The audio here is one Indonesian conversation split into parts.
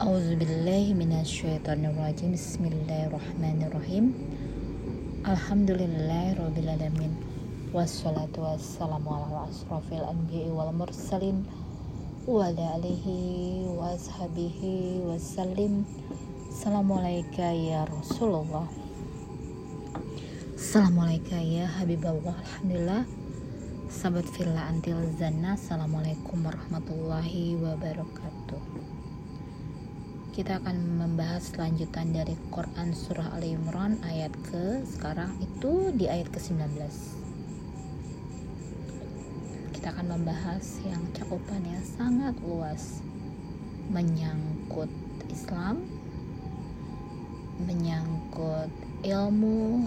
A'udzubillahiminasyaitonirrajim Bismillahirrahmanirrahim. Alhamdulillahirrabbilalamin Wassalatu wassalamu ala asrafil anbiya wal mursalin Wa ala alihi wa ashabihi wassalim Assalamualaikum ya Rasulullah. Assalamualaikum ya Habibullah. Alhamdulillah. Sahabat Villa Antil Zana Assalamualaikum warahmatullahi wabarakatuh kita akan membahas lanjutan dari Quran Surah Al Imran ayat ke sekarang itu di ayat ke-19. Kita akan membahas yang cakupannya sangat luas. Menyangkut Islam menyangkut ilmu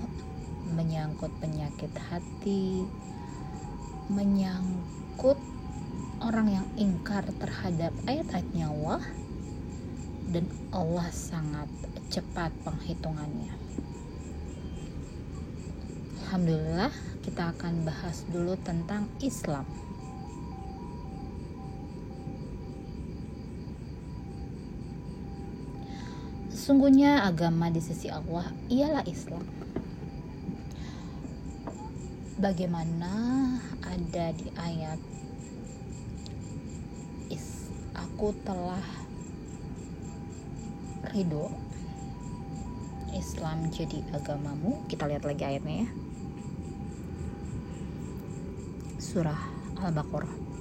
menyangkut penyakit hati menyangkut orang yang ingkar terhadap ayat-ayatnya Allah dan Allah sangat cepat penghitungannya. Alhamdulillah, kita akan bahas dulu tentang Islam. Sesungguhnya agama di sisi Allah ialah Islam. Bagaimana ada di ayat Is, aku telah ridho Islam jadi agamamu. Kita lihat lagi ayatnya ya. Surah Al-Baqarah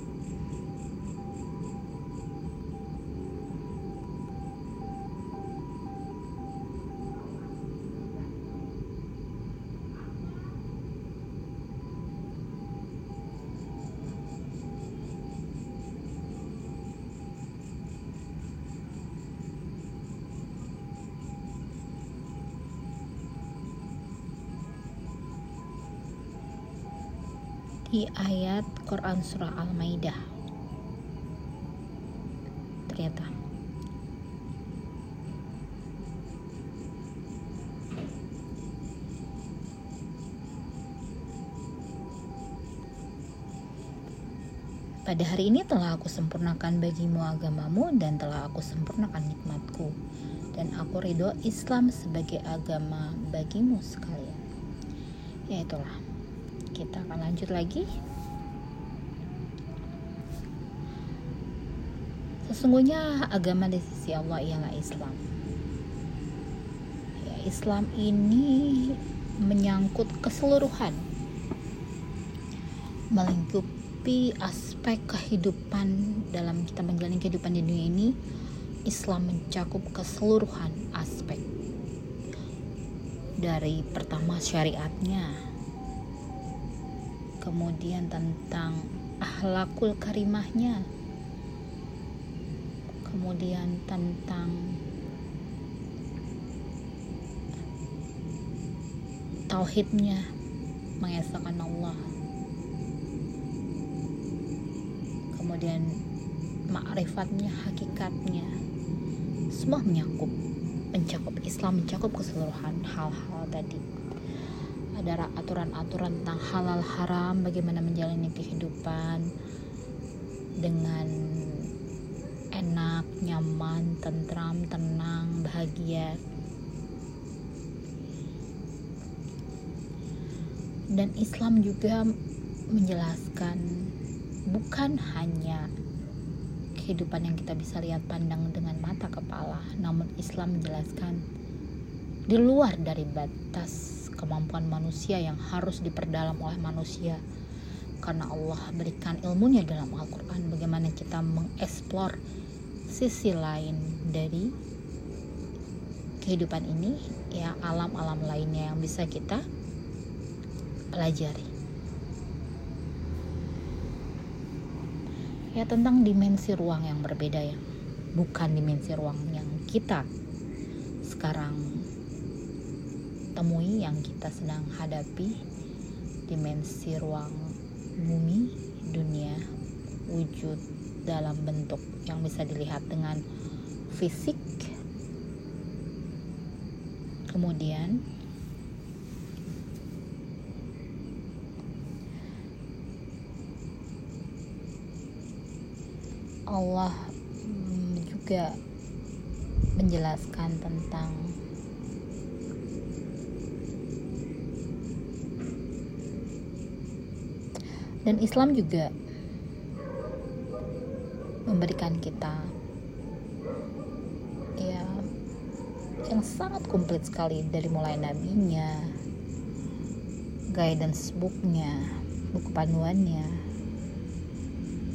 di ayat Quran Surah Al-Maidah. Ternyata. Pada hari ini telah aku sempurnakan bagimu agamamu dan telah aku sempurnakan nikmatku. Dan aku ridho Islam sebagai agama bagimu sekalian. Ya itulah kita akan lanjut lagi. Sesungguhnya agama di sisi Allah ialah Islam. Ya, Islam ini menyangkut keseluruhan melingkupi aspek kehidupan dalam kita menjalani kehidupan di dunia ini. Islam mencakup keseluruhan aspek dari pertama syariatnya kemudian tentang ahlakul karimahnya. Kemudian tentang tauhidnya mengesahkan Allah. Kemudian makrifatnya hakikatnya. Semua menyakup mencakup Islam mencakup keseluruhan hal-hal tadi ada aturan-aturan tentang halal haram bagaimana menjalani kehidupan dengan enak, nyaman, tentram, tenang, bahagia. Dan Islam juga menjelaskan bukan hanya kehidupan yang kita bisa lihat pandang dengan mata kepala, namun Islam menjelaskan di luar dari batas kemampuan manusia yang harus diperdalam oleh manusia. Karena Allah berikan ilmunya dalam Al-Quran bagaimana kita mengeksplor sisi lain dari kehidupan ini ya alam-alam lainnya yang bisa kita pelajari. Ya tentang dimensi ruang yang berbeda ya. Bukan dimensi ruang yang kita sekarang temui yang kita sedang hadapi dimensi ruang bumi dunia wujud dalam bentuk yang bisa dilihat dengan fisik. Kemudian Allah juga menjelaskan tentang dan Islam juga memberikan kita ya yang sangat komplit sekali dari mulai nabinya guidance booknya buku panduannya.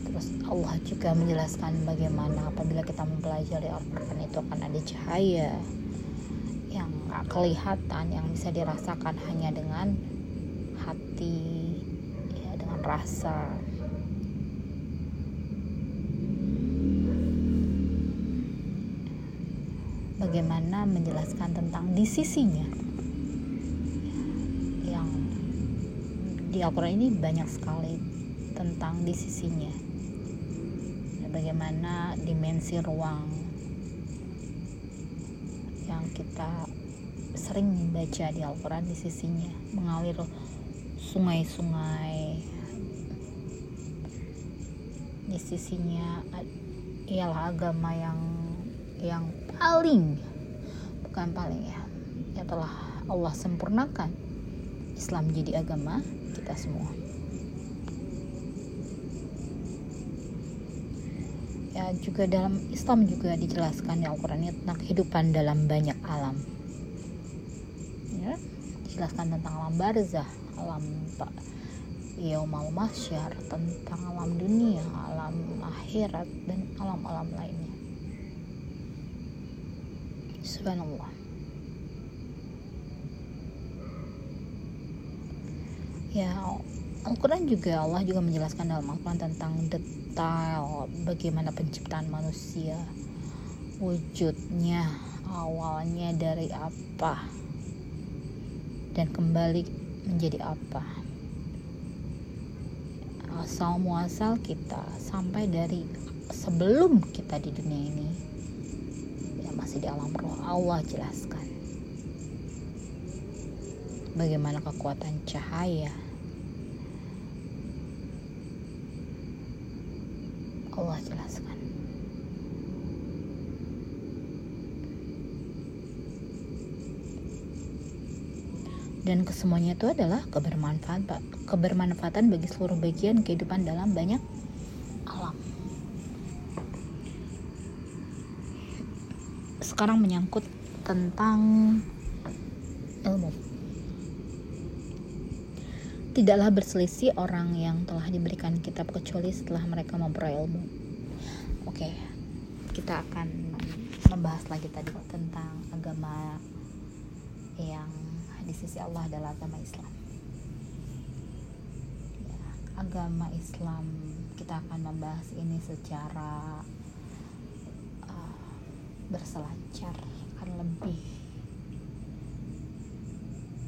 Terus Allah juga menjelaskan bagaimana apabila kita mempelajari Al-Quran itu akan ada cahaya yang kelihatan yang bisa dirasakan hanya dengan hati rasa. Bagaimana menjelaskan tentang di sisinya? Yang di Al-Quran ini banyak sekali tentang di sisinya. Bagaimana dimensi ruang yang kita sering baca di Al-Quran di sisinya mengalir sungai-sungai di sisinya ialah agama yang yang paling bukan paling ya yang telah Allah sempurnakan. Islam jadi agama kita semua. Ya juga dalam Islam juga dijelaskan di Al-Quran tentang kehidupan dalam banyak alam. Ya dijelaskan tentang alam barzah alam yaumal mahsyar tentang alam dunia, alam akhirat dan alam-alam lainnya. Subhanallah. Ya, Al-Quran juga Allah juga menjelaskan dalam Al-Quran tentang detail bagaimana penciptaan manusia, wujudnya, awalnya dari apa, dan kembali menjadi apa asal muasal kita sampai dari sebelum kita di dunia ini ya masih di alam roh Allah jelaskan. Bagaimana kekuatan cahaya? Allah jelaskan dan kesemuanya itu adalah kebermanfaat kebermanfaatan bagi seluruh bagian kehidupan dalam banyak alam. Sekarang menyangkut tentang ilmu. Tidaklah berselisih orang yang telah diberikan kitab kecuali setelah mereka memperoleh ilmu. Oke kita akan membahas lagi tadi tentang agama yang di sisi Allah adalah agama Islam. Ya, agama Islam kita akan membahas ini secara uh, berselancar akan lebih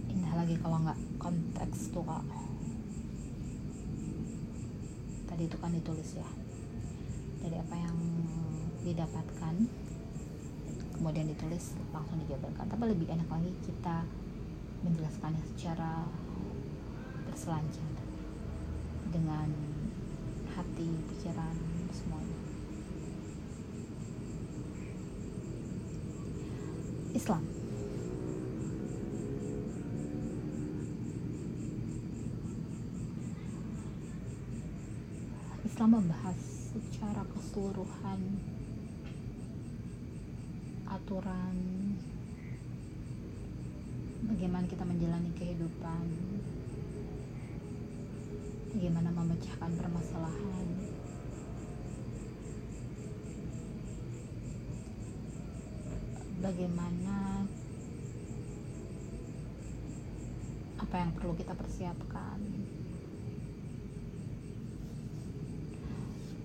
indah lagi kalau nggak konteks tuh kak. Tadi itu kan ditulis ya. Dari apa yang didapatkan kemudian ditulis langsung dijabarkan. Tapi lebih enak lagi kita menjelaskannya secara berselancar dengan hati, pikiran, semuanya. Islam Islam membahas secara keseluruhan aturan bagaimana kita menjalani kehidupan. Bagaimana memecahkan permasalahan. Bagaimana apa yang perlu kita persiapkan.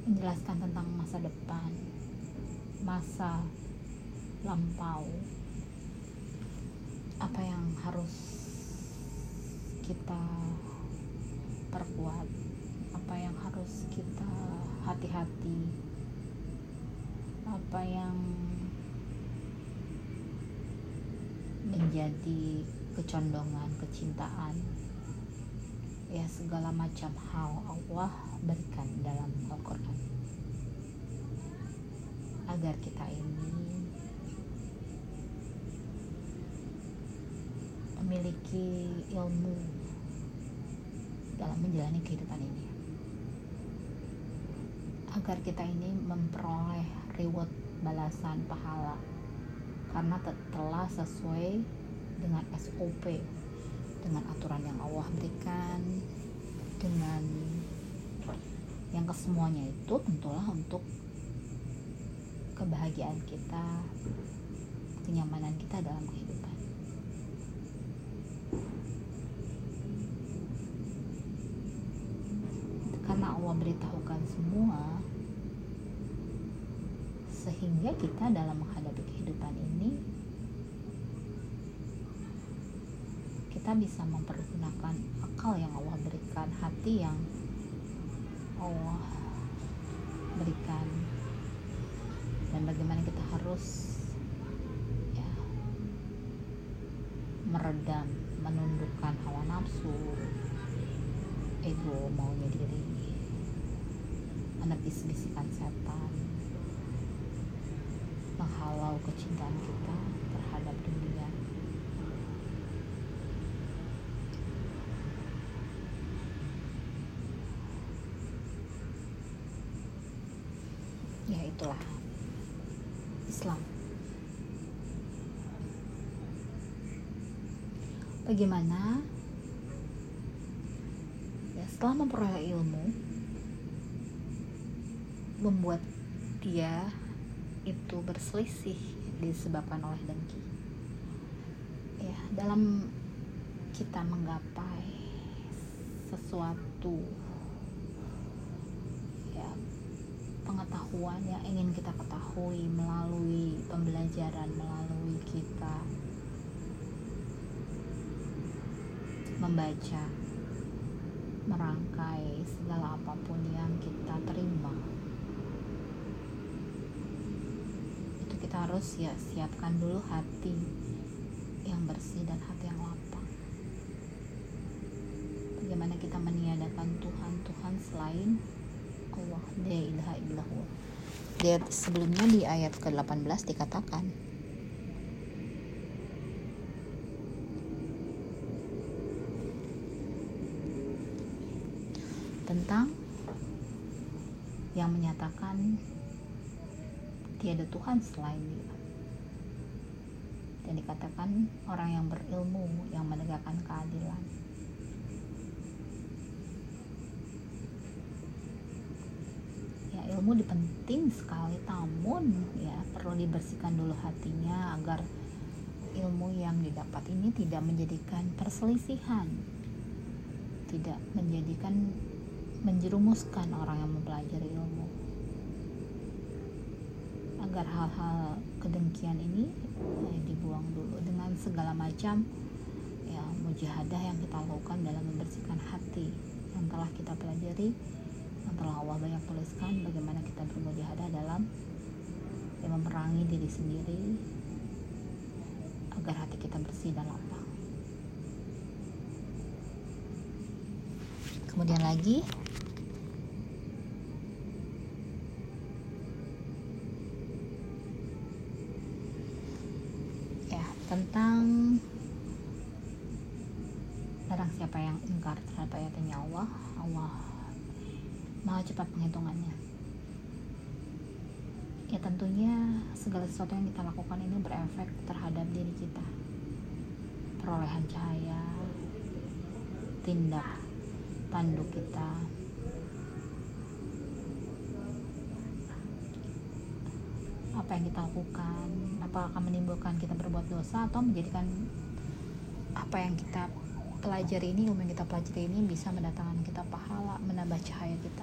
Menjelaskan tentang masa depan masa lampau apa yang harus kita perkuat? Apa yang harus kita hati-hati? Apa yang menjadi kecondongan kecintaan? Ya segala macam hal Allah berikan dalam Al-Quran. Agar kita ini memiliki ilmu dalam menjalani kehidupan ini. Agar kita ini memperoleh reward balasan pahala. Karena telah sesuai dengan SOP dengan aturan yang Allah berikan dengan yang kesemuanya itu tentulah untuk kebahagiaan kita kenyamanan kita dalam kehidupan karena Allah beritahukan semua sehingga kita dalam menghadapi kehidupan ini kita bisa mempergunakan akal yang Allah berikan hati yang Allah berikan. Dan bagaimana kita harus ya meredam menundukkan hawa nafsu ego maunya diri menepis bisikan setan menghalau kecintaan kita terhadap dunia. Ya itulah Islam. Bagaimana? Ya setelah memperoleh ilmu membuat dia itu berselisih disebabkan oleh dengki. Ya dalam kita menggapai sesuatu ya pengetahuan yang ingin kita ketahui melalui pembelajaran melalui kita membaca merangkai segala apa pun yang kita terima itu kita harus ya siapkan dulu hati yang bersih dan hati yang lapang. Bagaimana kita meniadakan Tuhan Tuhan selain Allah? La ilaha illallah. Lihat sebelumnya di ayat ke-18 dikatakan tentang yang menyatakan tiada Tuhan selain dia. Dan dikatakan orang yang berilmu yang menegakkan keadilan. Ya ilmu penting sekali namun ya perlu dibersihkan dulu hatinya agar ilmu yang didapat ini tidak menjadikan perselisihan tidak menjadikan menjerumuskan orang yang mempelajari ilmu agar hal-hal kedengkian ini eh, dibuang dulu dengan segala macam ya mujahadah yang kita lakukan dalam membersihkan hati yang telah kita pelajari yang telah Allah banyak tuliskan bagaimana kita bermujahadah dalam ya, memerangi diri sendiri agar hati kita bersih dan lapang. Kemudian lagi tentang barang siapa yang ingkar terhadap ayatnya Allah Allah maha cepat penghitungannya. Ya tentunya segala sesuatu yang kita lakukan ini berefek terhadap diri kita. Perolehan cahaya tindak tanduk kita apa yang kita lakukan apa akan menimbulkan kita berbuat dosa atau menjadikan apa yang kita pelajari ini ilmu yang kita pelajari ini bisa mendatangkan kita pahala menambah cahaya kita.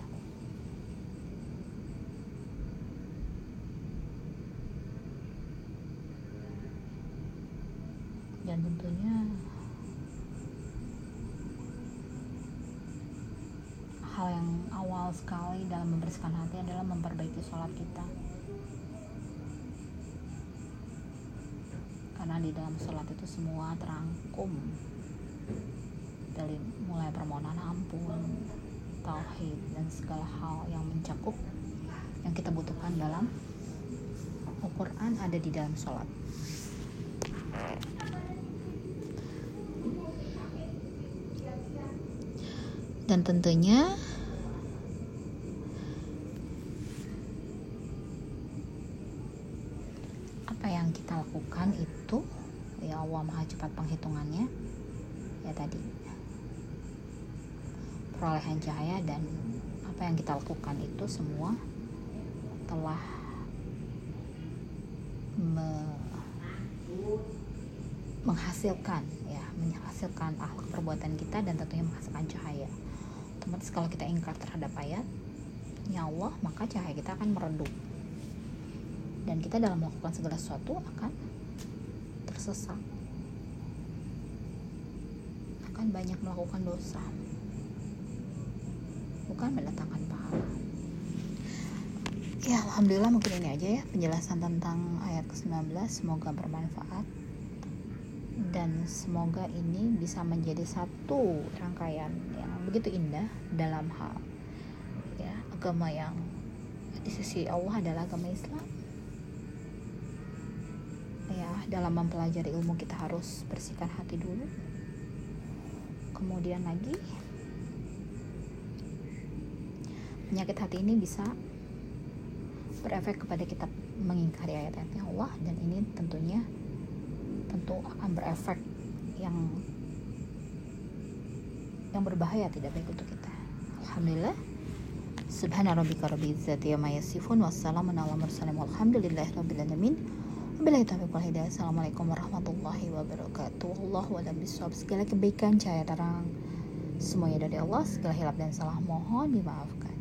Dan tentunya hal yang awal sekali dalam membersihkan hati adalah memperbaiki sholat kita karena di dalam sholat itu semua terangkum. Dari mulai permohonan ampun tauhid dan segala hal yang mencakup yang kita butuhkan dalam Al-Quran ada di dalam sholat. Dan tentunya Allah maha cepat penghitungannya. Ya tadi. Perolehan cahaya dan apa yang kita lakukan itu semua telah me menghasilkan ya menghasilkan akhlak perbuatan kita dan tentunya menghasilkan cahaya. Otomatis kalau kita ingkar terhadap ayat ya Allah maka cahaya kita akan meredup. Dan kita dalam melakukan segala sesuatu akan tersesat akan banyak melakukan dosa. Bukan mendatangkan pahala. Ya Alhamdulillah mungkin ini aja ya penjelasan tentang ayat ke-19. Semoga bermanfaat. Dan semoga ini bisa menjadi satu rangkaian yang begitu indah dalam hal ya agama yang di sisi Allah adalah agama Islam. Ya dalam mempelajari ilmu kita harus bersihkan hati dulu kemudian lagi penyakit hati ini bisa berefek kepada kita mengingkari ayat-ayatnya Allah dan ini tentunya tentu akan berefek yang yang berbahaya tidak baik untuk kita. Alhamdulillah. Subhana rabbika rabbil izzati amma yasifun wassalamun ala alamin. Taufiq wal. Assalamualaikum warahmatullahi wabarakatuh. A'lam bishawab. Segala kebaikan cahaya terang semuanya dari Allah, segala hilap dan salah mohon dimaafkan.